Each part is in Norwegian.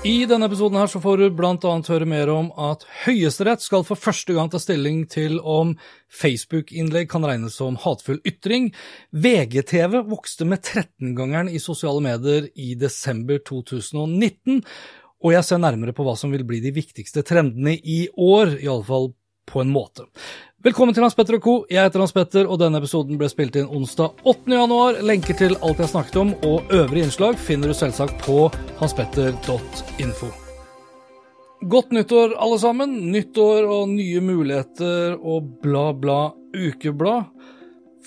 I denne episoden her så får du annet høre mer om at Høyesterett skal for første gang ta stilling til om Facebook-innlegg kan regnes som hatefull ytring. VGTV vokste med 13-gangeren i sosiale medier i desember 2019, og jeg ser nærmere på hva som vil bli de viktigste trendene i år, iallfall på en måte. Velkommen til Hans Petter og co. Jeg heter Hans Petter, og denne episoden ble spilt inn onsdag 8. januar. Lenker til alt jeg snakket om og øvrige innslag finner du selvsagt på hanspetter.info. Godt nyttår, alle sammen. Nyttår og nye muligheter og bla, bla ukeblad.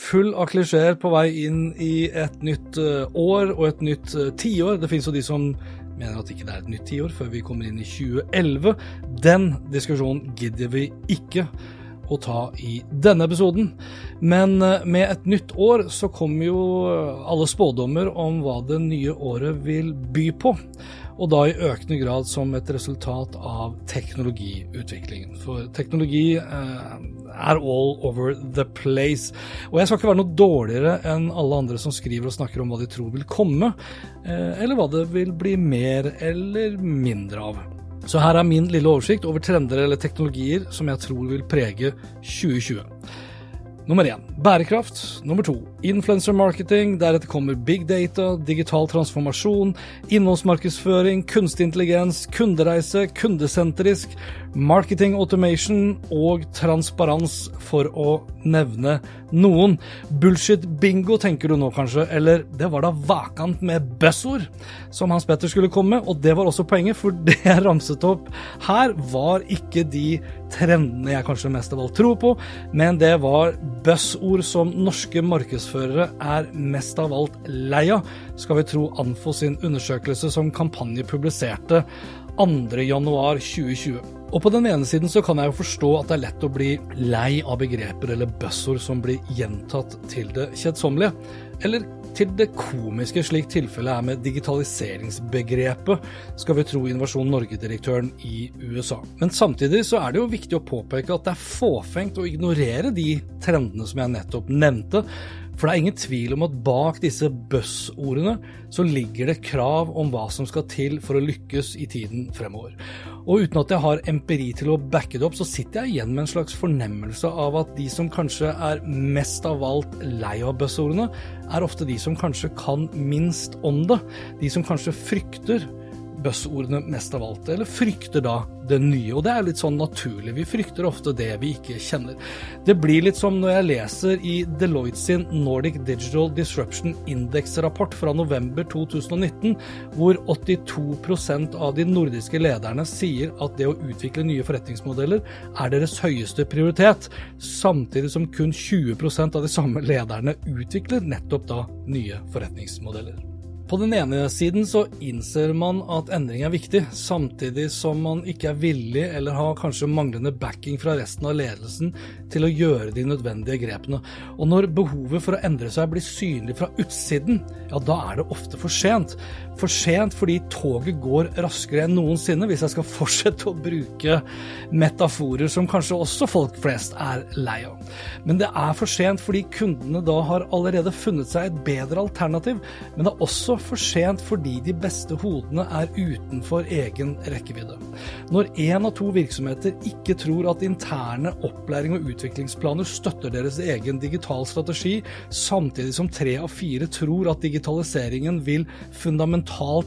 Full av klisjeer på vei inn i et nytt eh, år og et nytt eh, tiår. Det finnes jo de som mener at ikke det er et nytt tiår før vi kommer inn i 2011. Den diskusjonen gidder vi ikke å ta i denne episoden. Men eh, med et nytt år så kommer jo alle spådommer om hva det nye året vil by på. Og da i økende grad som et resultat av teknologiutviklingen. For teknologi eh, er all over the place. Og jeg skal ikke være noe dårligere enn alle andre som skriver og snakker om hva de tror vil komme, eh, eller hva det vil bli mer eller mindre av. Så her er min lille oversikt over trender eller teknologier som jeg tror vil prege 2020. Nummer én bærekraft. Nummer to influencer marketing. Deretter kommer big data, digital transformasjon, innholdsmarkedsføring, kunstig intelligens, kundereise, kundesentrisk, marketing automation og transparens, for å nevne noen. Bullshit bingo, tenker du nå kanskje, eller det var da vakant med buzzord som Hans Petter skulle komme, med, og det var også poenget, for det jeg ramset opp her, var ikke de trendene jeg kanskje mest av alt tror på, men det var buzzord som norske markedsførere er mest av alt lei av, skal vi tro Anfo sin undersøkelse som Kampanje publiserte 2.1.2020. Og på den ene siden så kan jeg jo forstå at det er lett å bli lei av begreper eller buzzord som blir gjentatt til det kjedsommelige, eller til det komiske, slik tilfellet er med digitaliseringsbegrepet, skal vi tro Innovasjon Norge-direktøren i USA. Men samtidig så er det jo viktig å påpeke at det er fåfengt å ignorere de trendene som jeg nettopp nevnte, for det er ingen tvil om at bak disse buzzordene så ligger det krav om hva som skal til for å lykkes i tiden fremover. Og uten at jeg har empiri til å backe det opp, så sitter jeg igjen med en slags fornemmelse av at de som kanskje er mest av alt lei av buzzordene, er ofte de som kanskje kan minst om det. De som kanskje frykter buzzordene mest av alt, eller frykter da det nye. Og det er litt sånn naturlig. Vi frykter ofte det vi ikke kjenner. Det blir litt som når jeg leser i Deloitte sin Nordic Digital Disruption Index-rapport fra november 2019, hvor 82% av de nordiske lederne sier at det å utvikle nye forretningsmodeller er deres høyeste prioritet, samtidig som kun 20% av de samme lederne utvikler nettopp da nye forretningsmodeller. På den ene siden så innser man at endring er viktig, samtidig som man ikke er villig eller har kanskje manglende backing fra resten av ledelsen til å gjøre de nødvendige grepene. Og når behovet for å endre seg blir synlig fra utsiden, ja da er det ofte for sent. For sent fordi toget går raskere enn noensinne, hvis jeg skal fortsette å bruke metaforer som kanskje også folk flest er lei av. Men det er for sent fordi kundene da har allerede funnet seg et bedre alternativ, men det er også for sent fordi de beste hodene er utenfor egen rekkevidde. Når én av to virksomheter ikke tror at interne opplæring og utviklingsplaner støtter deres egen digital strategi, samtidig som tre av fire tror at digitaliseringen vil fundamentalt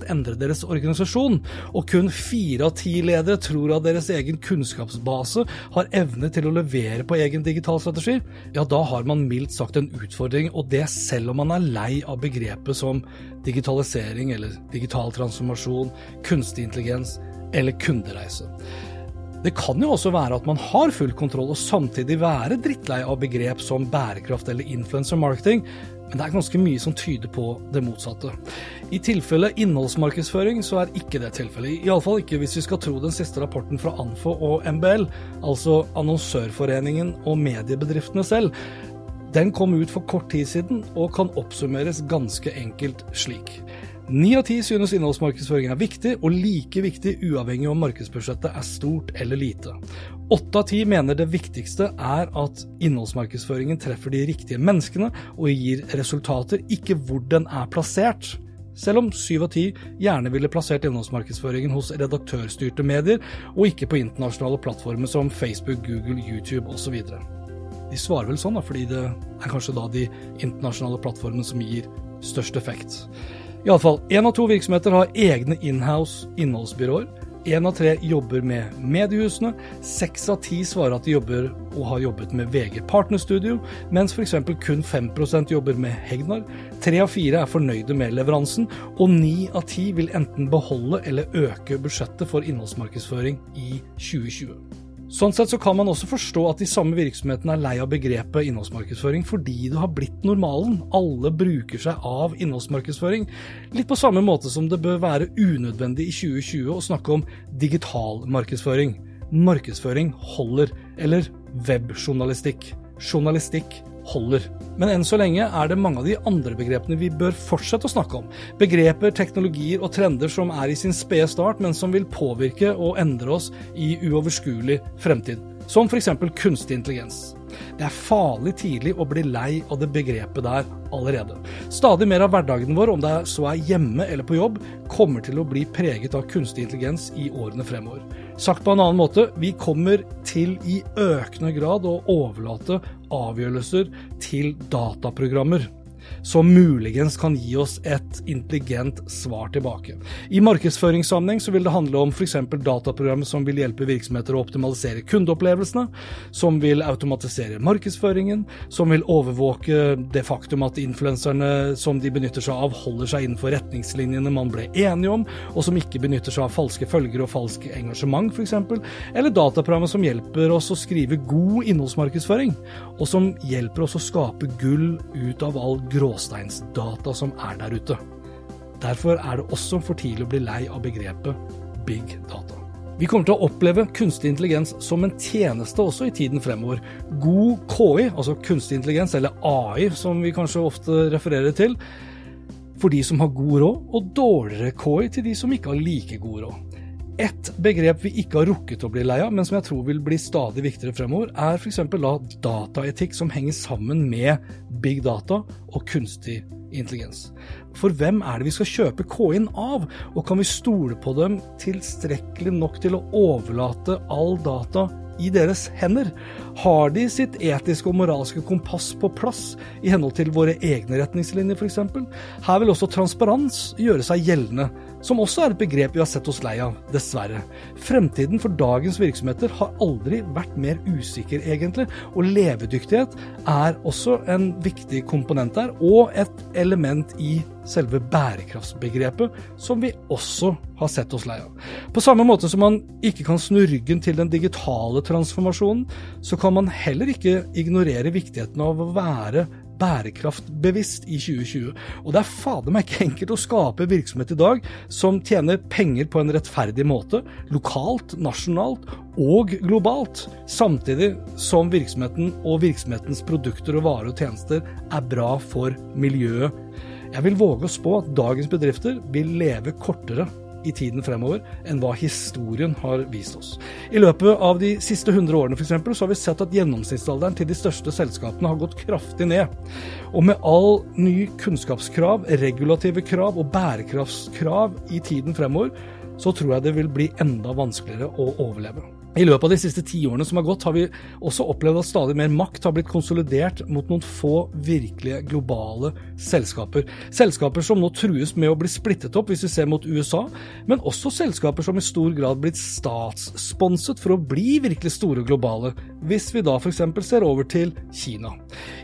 endre deres organisasjon, og kun fire av ti ledere tror at deres egen kunnskapsbase har evne til å levere på egen digital strategi, ja, da har man mildt sagt en utfordring, og det selv om man er lei av begrepet som digitalisering eller digital transformasjon, kunstig intelligens eller kundereise. Det kan jo også være at man har full kontroll og samtidig være drittlei av begrep som bærekraft eller influencer marketing, men det er ganske mye som tyder på det motsatte. I tilfelle innholdsmarkedsføring så er ikke det tilfellet, iallfall ikke hvis vi skal tro den siste rapporten fra Anfo og MBL, altså Annonsørforeningen og mediebedriftene selv. Den kom ut for kort tid siden og kan oppsummeres ganske enkelt slik. Ni av ti synes innholdsmarkedsføring er viktig, og like viktig uavhengig om markedsbudsjettet er stort eller lite. Åtte av ti mener det viktigste er at innholdsmarkedsføringen treffer de riktige menneskene og gir resultater, ikke hvor den er plassert. Selv om syv av ti gjerne ville plassert innholdsmarkedsføringen hos redaktørstyrte medier, og ikke på internasjonale plattformer som Facebook, Google, YouTube osv. De svarer vel sånn, da, fordi det er kanskje da de internasjonale plattformene som gir størst effekt. Iallfall, én av to virksomheter har egne inhouse innholdsbyråer. Én av tre jobber med mediehusene. Seks av ti svarer at de jobber og har jobbet med VG Partnerstudio, mens f.eks. kun 5% jobber med Hegnar. Tre av fire er fornøyde med leveransen, og ni av ti vil enten beholde eller øke budsjettet for innholdsmarkedsføring i 2020. Sånn sett så kan man også forstå at de samme virksomhetene er lei av begrepet innholdsmarkedsføring, fordi det har blitt normalen. Alle bruker seg av innholdsmarkedsføring. Litt på samme måte som det bør være unødvendig i 2020 å snakke om digital markedsføring. Markedsføring holder. Eller webjournalistikk. Journalistikk holder. Men enn så lenge er det mange av de andre begrepene vi bør fortsette å snakke om. Begreper, teknologier og trender som er i sin spede start, men som vil påvirke og endre oss i uoverskuelig fremtid. Som f.eks. kunstig intelligens. Det er farlig tidlig å bli lei av det begrepet der allerede. Stadig mer av hverdagen vår, om det så er hjemme eller på jobb, kommer til å bli preget av kunstig intelligens i årene fremover. Sagt på en annen måte, vi kommer til i økende grad å overlate avgjørelser til dataprogrammer som muligens kan gi oss et intelligent svar tilbake. I markedsføringssammenheng vil det handle om f.eks. dataprogrammer som vil hjelpe virksomheter å optimalisere kundeopplevelsene, som vil automatisere markedsføringen, som vil overvåke det faktum at influenserne som de benytter seg av, holder seg innenfor retningslinjene man ble enige om, og som ikke benytter seg av falske følgere og falsk engasjement f.eks., eller dataprogrammer som hjelper oss å skrive god innholdsmarkedsføring, og som hjelper oss å skape gull ut av all grå gråsteinsdata som er der ute. Derfor er det også for tidlig å bli lei av begrepet big data. Vi kommer til å oppleve kunstig intelligens som en tjeneste også i tiden fremover. God KI, altså kunstig intelligens, eller AI som vi kanskje ofte refererer til, for de som har god råd, og dårligere KI til de som ikke har like god råd. Et begrep vi ikke har rukket å bli lei av, men som jeg tror vil bli stadig viktigere fremover, er f.eks. da dataetikk som henger sammen med big data og kunstig intelligens. For hvem er det vi skal kjøpe KI-en av, og kan vi stole på dem tilstrekkelig nok til å overlate all data i deres hender? Har de sitt etiske og moralske kompass på plass i henhold til våre egne retningslinjer f.eks.? Her vil også transparens gjøre seg gjeldende som også er et begrep vi har sett oss lei av, dessverre. Fremtiden for dagens virksomheter har aldri vært mer usikker, egentlig, og levedyktighet er også en viktig komponent der, og et element i selve bærekraftsbegrepet, som vi også har sett oss lei av. På samme måte som man ikke kan snu ryggen til den digitale transformasjonen, så kan man heller ikke ignorere viktigheten av å være bærekraftbevisst i 2020. Og det er fader meg ikke enkelt å skape virksomhet i dag som tjener penger på en rettferdig måte, lokalt, nasjonalt og globalt, samtidig som virksomheten og virksomhetens produkter og varer og tjenester er bra for miljøet. Jeg vil våge å spå at dagens bedrifter vil leve kortere i tiden fremover enn hva historien har vist oss. I løpet av de siste 100 årene for eksempel, så har vi sett at gjennomsnittsalderen til de største selskapene har gått kraftig ned. Og med all ny kunnskapskrav, regulative krav og bærekraftskrav i tiden fremover, så tror jeg det vil bli enda vanskeligere å overleve. I løpet av de siste ti årene som har gått, har vi også opplevd at stadig mer makt har blitt konsolidert mot noen få virkelige globale selskaper. Selskaper som nå trues med å bli splittet opp, hvis vi ser mot USA, men også selskaper som i stor grad blitt statssponset for å bli virkelig store globale, hvis vi da f.eks. ser over til Kina.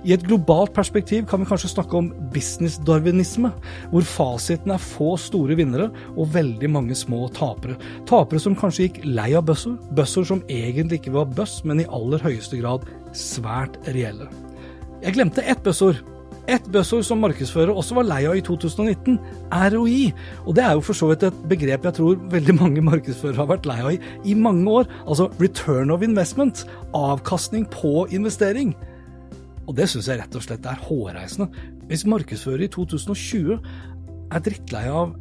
I et globalt perspektiv kan vi kanskje snakke om business-darwinisme, hvor fasiten er få store vinnere og veldig mange små tapere. Tapere som kanskje gikk lei av bøsser, bøsser som egentlig ikke var buzz, men i aller høyeste grad svært reelle. Jeg glemte ett buzzord. Et buzzord som markedsfører også var lei av i 2019, ROI. Og det er jo for så vidt et begrep jeg tror veldig mange markedsførere har vært lei av i, i mange år. Altså return of investment. Avkastning på investering. Og det syns jeg rett og slett er hårreisende. Hvis markedsførere i 2020 er drittlei av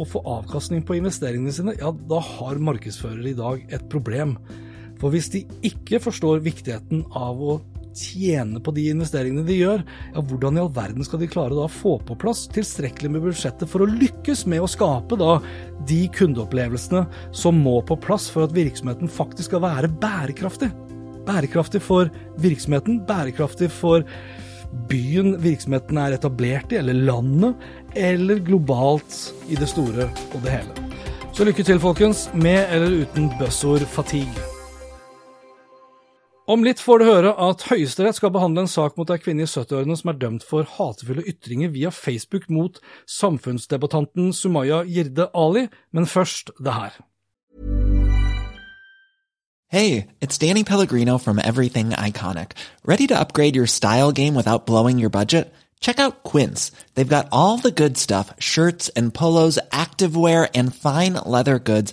å få avkastning på investeringene sine, ja, da har markedsførere i dag et problem. For hvis de ikke forstår viktigheten av å tjene på de investeringene de gjør, ja, hvordan i all verden skal de klare da å få på plass tilstrekkelig med budsjettet for å lykkes med å skape da de kundeopplevelsene som må på plass for at virksomheten faktisk skal være bærekraftig? Bærekraftig for virksomheten, bærekraftig for byen virksomheten er etablert i, eller landet, eller globalt i det store og det hele. Så lykke til, folkens, med eller uten buzzord fatigue. Om litt får du høre at Høyesterett skal behandle en sak mot ei kvinne i 70-årene som er dømt for hatefulle ytringer via Facebook mot samfunnsdebattanten Sumaya Jirde Ali, men først det her. Hey, it's Danny Pellegrino from Everything Iconic. Ready to upgrade your style game without blowing your budget? Check out Quince. They've got all the good stuff, shirts and polos, activewear and fine leather goods,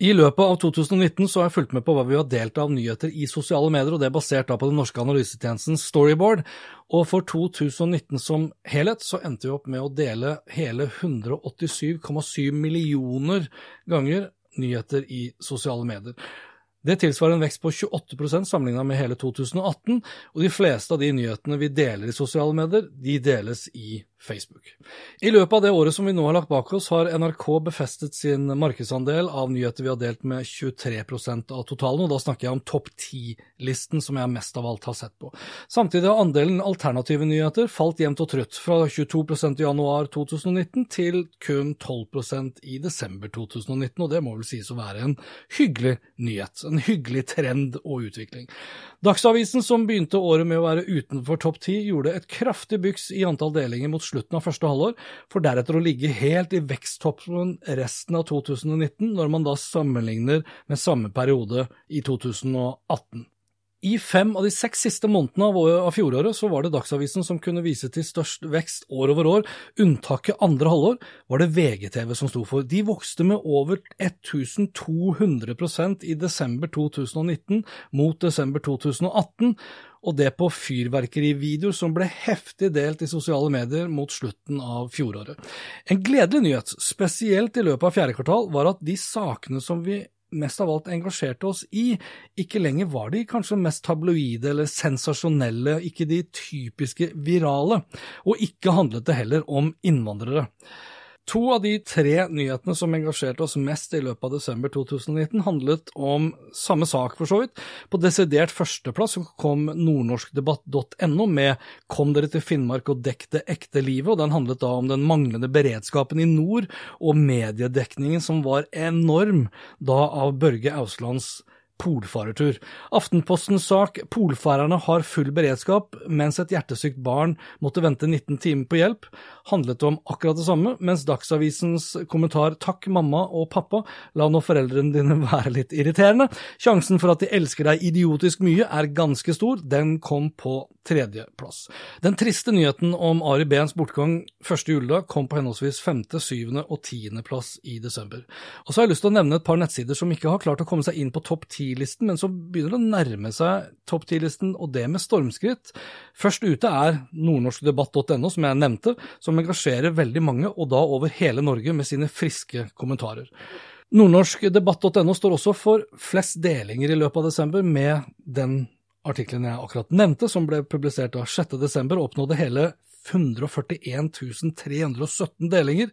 I løpet av 2019 så har jeg fulgt med på hva vi har delt av nyheter i sosiale medier, og det er basert da på den norske analysetjenesten Storyboard. Og for 2019 som helhet så endte vi opp med å dele hele 187,7 millioner ganger nyheter i sosiale medier. Det tilsvarer en vekst på 28% sammenlignet med hele 2018, og de fleste av de nyhetene vi deler i sosiale medier, de deles i Facebook. I løpet av det året som vi nå har lagt bak oss, har NRK befestet sin markedsandel av nyheter vi har delt med 23% av totalen, og da snakker jeg om topp ti-listen som jeg mest av alt har sett på. Samtidig har andelen alternative nyheter falt jevnt og trutt, fra 22% i januar 2019 til kun 12% i desember 2019, og det må vel sies å være en hyggelig nyhet, en hyggelig trend og utvikling. Dagsavisen, som begynte året med å være utenfor topp ti, gjorde et kraftig byks i antall delinger mot slutten av første halvår, for deretter å ligge helt i veksttoppen resten av 2019, når man da sammenligner med samme periode i 2018. I fem av de seks siste månedene av, fjoråret så var det Dagsavisen som kunne vise til størst vekst år over år. Unntaket andre halvår var det VGTV som sto for. De vokste med over 1200% i desember 2019 mot desember 2018, og det på fyrverkerivideoer som ble heftig delt i sosiale medier mot slutten av fjoråret. En gledelig nyhet, spesielt i løpet av fjerde kvartal, var at de sakene som vi mest av alt engasjerte oss i, ikke lenger var de kanskje mest tabloide eller sensasjonelle, ikke de typiske virale, og ikke handlet det heller om innvandrere. To av de tre nyhetene som engasjerte oss mest i løpet av desember 2019, handlet om samme sak, for så vidt. På desidert førsteplass kom nordnorskdebatt.no med Kom dere til Finnmark og dekk det ekte livet, og den handlet da om den manglende beredskapen i nord og mediedekningen som var enorm da av Børge Auslands polfarertur. Aftenpostens sak Polfarerne har full beredskap mens et hjertesykt barn måtte vente 19 timer på hjelp, handlet om akkurat det samme, mens Dagsavisens kommentar Takk, mamma og pappa, la nå foreldrene dine være litt irriterende. Sjansen for at de elsker deg idiotisk mye er ganske stor, den kom på tredjeplass. Den triste nyheten om Ari Behns bortgang første juledag kom på henholdsvis femte, syvende og tiendeplass i desember. Og så har jeg lyst til å nevne et par nettsider som ikke har klart å komme seg inn på topp ti-listen, men så begynner det å nærme seg topp ti-listen, og det med stormskritt. Først ute er nordnorskdebatt.no, som jeg nevnte, som engasjerer veldig mange, og da over hele Norge, med sine friske kommentarer. Nordnorskdebatt.no står også for flest delinger i løpet av desember, med den Artikkelen jeg akkurat nevnte, som ble publisert av 6.12, oppnådde hele 141 317 delinger,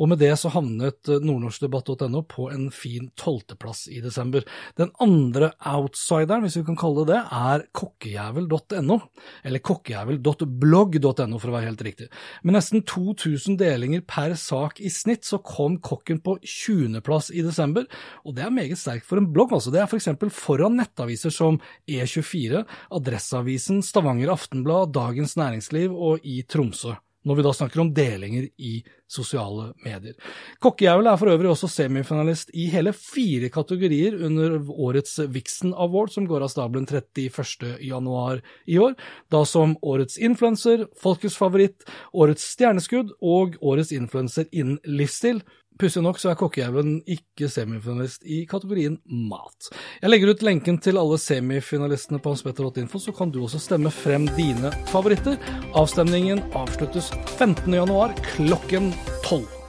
og med det så havnet eh, nordnorskdebatt.no på en fin tolvteplass i desember. Den andre outsideren, hvis vi kan kalle det det, er kokkejævel.no, eller kokkejævel.blogg.no for å være helt riktig. Med nesten 2000 delinger per sak i snitt, så kom kokken på 20.-plass i desember, og det er meget sterkt for en blogg. altså. Det er f.eks. For foran nettaviser som E24, Adresseavisen, Stavanger Aftenblad, Dagens Næringsliv og i Tromsø når vi da snakker om delinger i sosiale medier. Kokkejævel er for øvrig også semifinalist i hele fire kategorier under årets Vixen Award, som går av stabelen 31. januar i år, da som årets influenser, folkets favoritt, årets stjerneskudd og årets influenser innen livsstil. Pussig nok så er Kokkejauven ikke semifinalist i kategorien mat. Jeg legger ut lenken til alle semifinalistene på hanspetter.info, så kan du også stemme frem dine favoritter. Avstemningen avsluttes 15.1 klokken 12.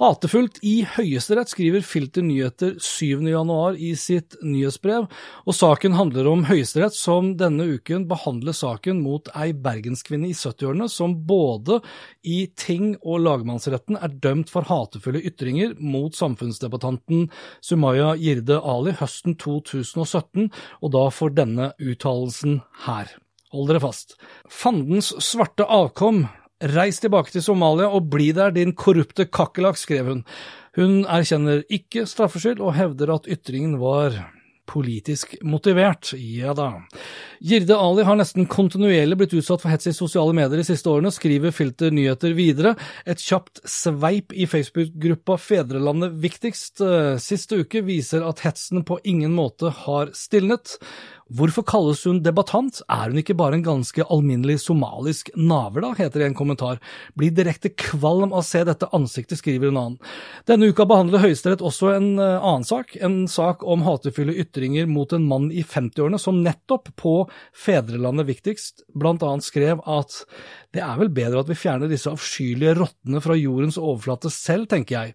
Hatefullt i Høyesterett, skriver Filter Nyheter 7.1 i sitt nyhetsbrev, og saken handler om Høyesterett som denne uken behandler saken mot ei bergenskvinne i 70-årene som både i ting- og lagmannsretten er dømt for hatefulle ytringer mot samfunnsdebattanten Sumaya Jirde Ali høsten 2017, og da for denne uttalelsen her. Hold dere fast. Fandens svarte avkom Reis tilbake til Somalia og bli der, din korrupte kakerlakk, skrev hun. Hun erkjenner ikke straffskyld og hevder at ytringen var politisk motivert. Ja da. Girde Ali har nesten kontinuerlig blitt utsatt for hets i sosiale medier de siste årene, skriver Filter Nyheter videre. Et kjapt sveip i Facebook-gruppa Fedrelandet viktigst eh, siste uke viser at hetsen på ingen måte har stilnet. Hvorfor kalles hun debattant, er hun ikke bare en ganske alminnelig somalisk naver, da, heter det i en kommentar. Blir direkte kvalm av å se dette ansiktet, skriver en annen. Denne uka behandler Høyesterett også en uh, annen sak, en sak om hatefulle ytringer mot en mann i 50-årene som nettopp på Fedrelandet viktigst blant annet skrev at det er vel bedre at vi fjerner disse avskyelige rottene fra jordens overflate selv, tenker jeg,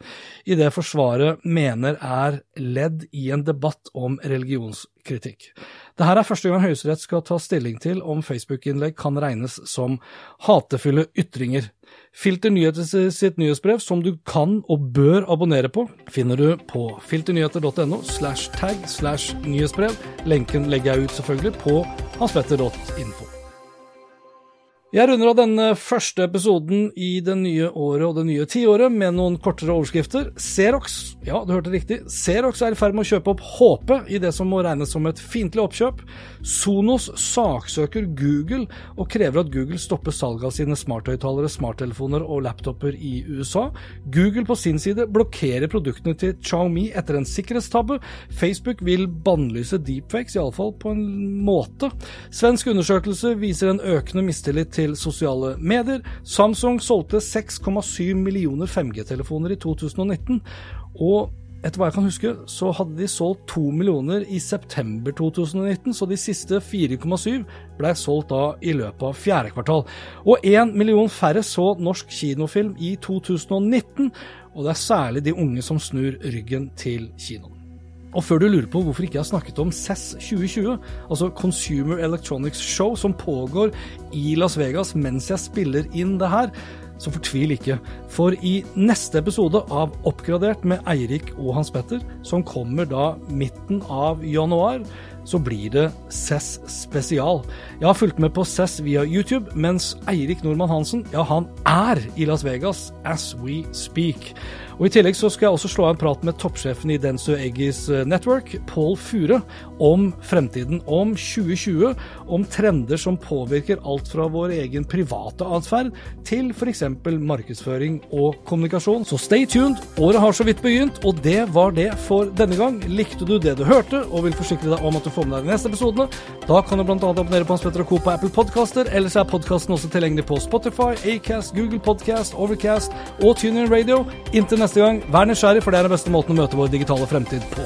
i det Forsvaret mener er ledd i en debatt om religionskritikk. Dette er første gang Høyesterett skal ta stilling til om Facebook-innlegg kan regnes som hatefulle ytringer. Filter Nyheter sitt nyhetsbrev, som du kan og bør abonnere på, finner du på filternyheter.no slash tag slash nyhetsbrev. Lenken legger jeg ut selvfølgelig på hanspetter.info. Jeg runder av denne første episoden i det nye året og det nye tiåret med noen kortere overskrifter. Xerox, ja, du hørte riktig, Xerox er i ferd med å kjøpe opp HP i det som må regnes som et fiendtlig oppkjøp. Sonos saksøker Google og krever at Google stopper salget av sine smarthøyttalere, smarttelefoner og laptoper i USA. Google på sin side blokkerer produktene til Xiaomi etter en sikkerhetstabbe. Facebook vil bannlyse deepfakes, iallfall på en måte. Svensk undersøkelse viser en økende mistillit til til sosiale medier. Samsung solgte 6,7 millioner 5G-telefoner i 2019. og etter hva jeg kan huske, så hadde de solgt 2 millioner i september 2019, så de siste 4,7 ble solgt da i løpet av fjerde kvartal. Og 1 million færre så norsk kinofilm i 2019, og det er særlig de unge som snur ryggen til kinoen. Og før du lurer på hvorfor ikke jeg har snakket om CES 2020, altså Consumer Electronics Show, som pågår i Las Vegas mens jeg spiller inn det her, så fortvil ikke. For i neste episode av Oppgradert med Eirik og Hans Petter, som kommer da midten av januar, så blir det CES spesial. Jeg har fulgt med på CES via YouTube, mens Eirik Nordmann Hansen, ja, han er i Las Vegas as we speak. Og I tillegg så skal jeg også slå av en prat med toppsjefen i Denso Eggis eh, Network, Pål Fure, om fremtiden, om 2020, om trender som påvirker alt fra vår egen private atferd til f.eks. markedsføring og kommunikasjon. Så stay tuned, året har så vidt begynt, og det var det for denne gang. Likte du det du hørte, og vil forsikre deg om at du får med deg de neste episodene, da kan du bl.a. abonnere på Hans Petter og Co. på Apple Podcaster, ellers er podkasten også tilgjengelig på Spotify, Acast, Google Podcast, Overcast og TuneIn Radio. Inntil neste gang, vær nysgjerrig, for det er den beste måten å møte vår digitale fremtid på.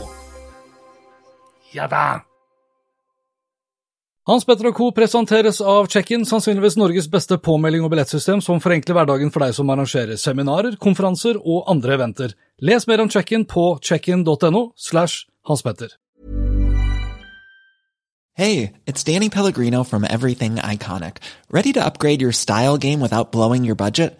Ja da! Hans Petter og Co. presenteres av Check-in, sannsynligvis Norges beste påmelding og billettsystem som forenkler hverdagen for deg som arrangerer seminarer, konferanser og andre eventer. Les mer om Check-in på checkin.no slash Hans Petter. Hey, it's Danny Pellegrino from Everything Iconic. Ready to upgrade your style game without blowing your budget?